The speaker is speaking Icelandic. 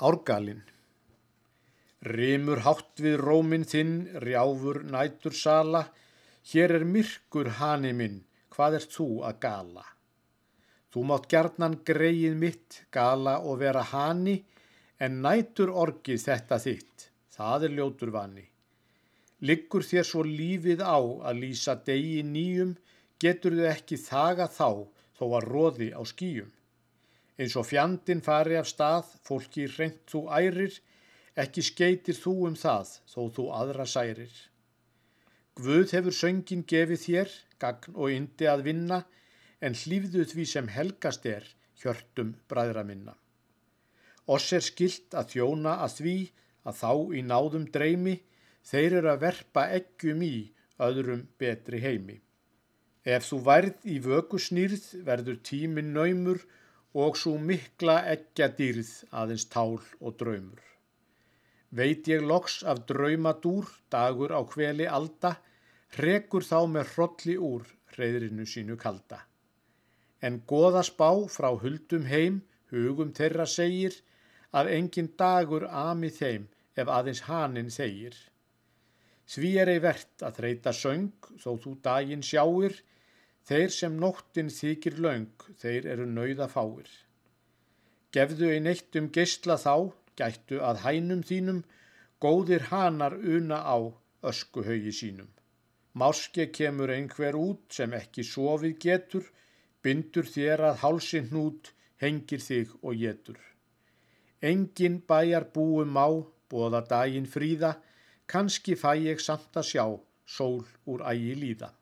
Árgalinn Rimur hátt við rómin þinn, rjáfur nætur sala, hér er myrkur hani minn, hvað ert þú að gala? Þú mátt gerðnan greið mitt, gala og vera hani, en nætur orgið þetta þitt, það er ljótur vani. Liggur þér svo lífið á að lýsa degi nýjum, getur þau ekki þaga þá, þó að róði á skýjum. Eins og fjandin fari af stað, fólki reynt þú ærir, ekki skeitir þú um það, þó þú aðra særir. Guð hefur söngin gefið þér, gagn og yndi að vinna, en hlýfðu því sem helgast er, hjörtum bræðra minna. Oss er skilt að þjóna að því, að þá í náðum dreymi, þeir eru að verpa eggjum í öðrum betri heimi. Ef þú værð í vökusnýrð verður tímin naumur og svo mikla eggjadýrð aðeins tál og draumur. Veit ég loks af draumadúr, dagur á hveli alda, hrekur þá með hrolli úr reyðrinu sínu kalda. En goða spá frá huldum heim, hugum þeirra segir, að engin dagur ami þeim ef aðeins hanin þegir. Því er ei verðt að þreita söng, þó þú daginn sjáir, Þeir sem nóttin þykir laung, þeir eru nauða fáir. Gefðu ein eitt um geysla þá, gættu að hænum þínum, góðir hanar una á öskuhaugi sínum. Máske kemur einhver út sem ekki sofið getur, bindur þér að hálsinn hnút, hengir þig og getur. Engin bæjar búum á, bóða daginn fríða, kannski fæ ég samt að sjá, sól úr ægi líða.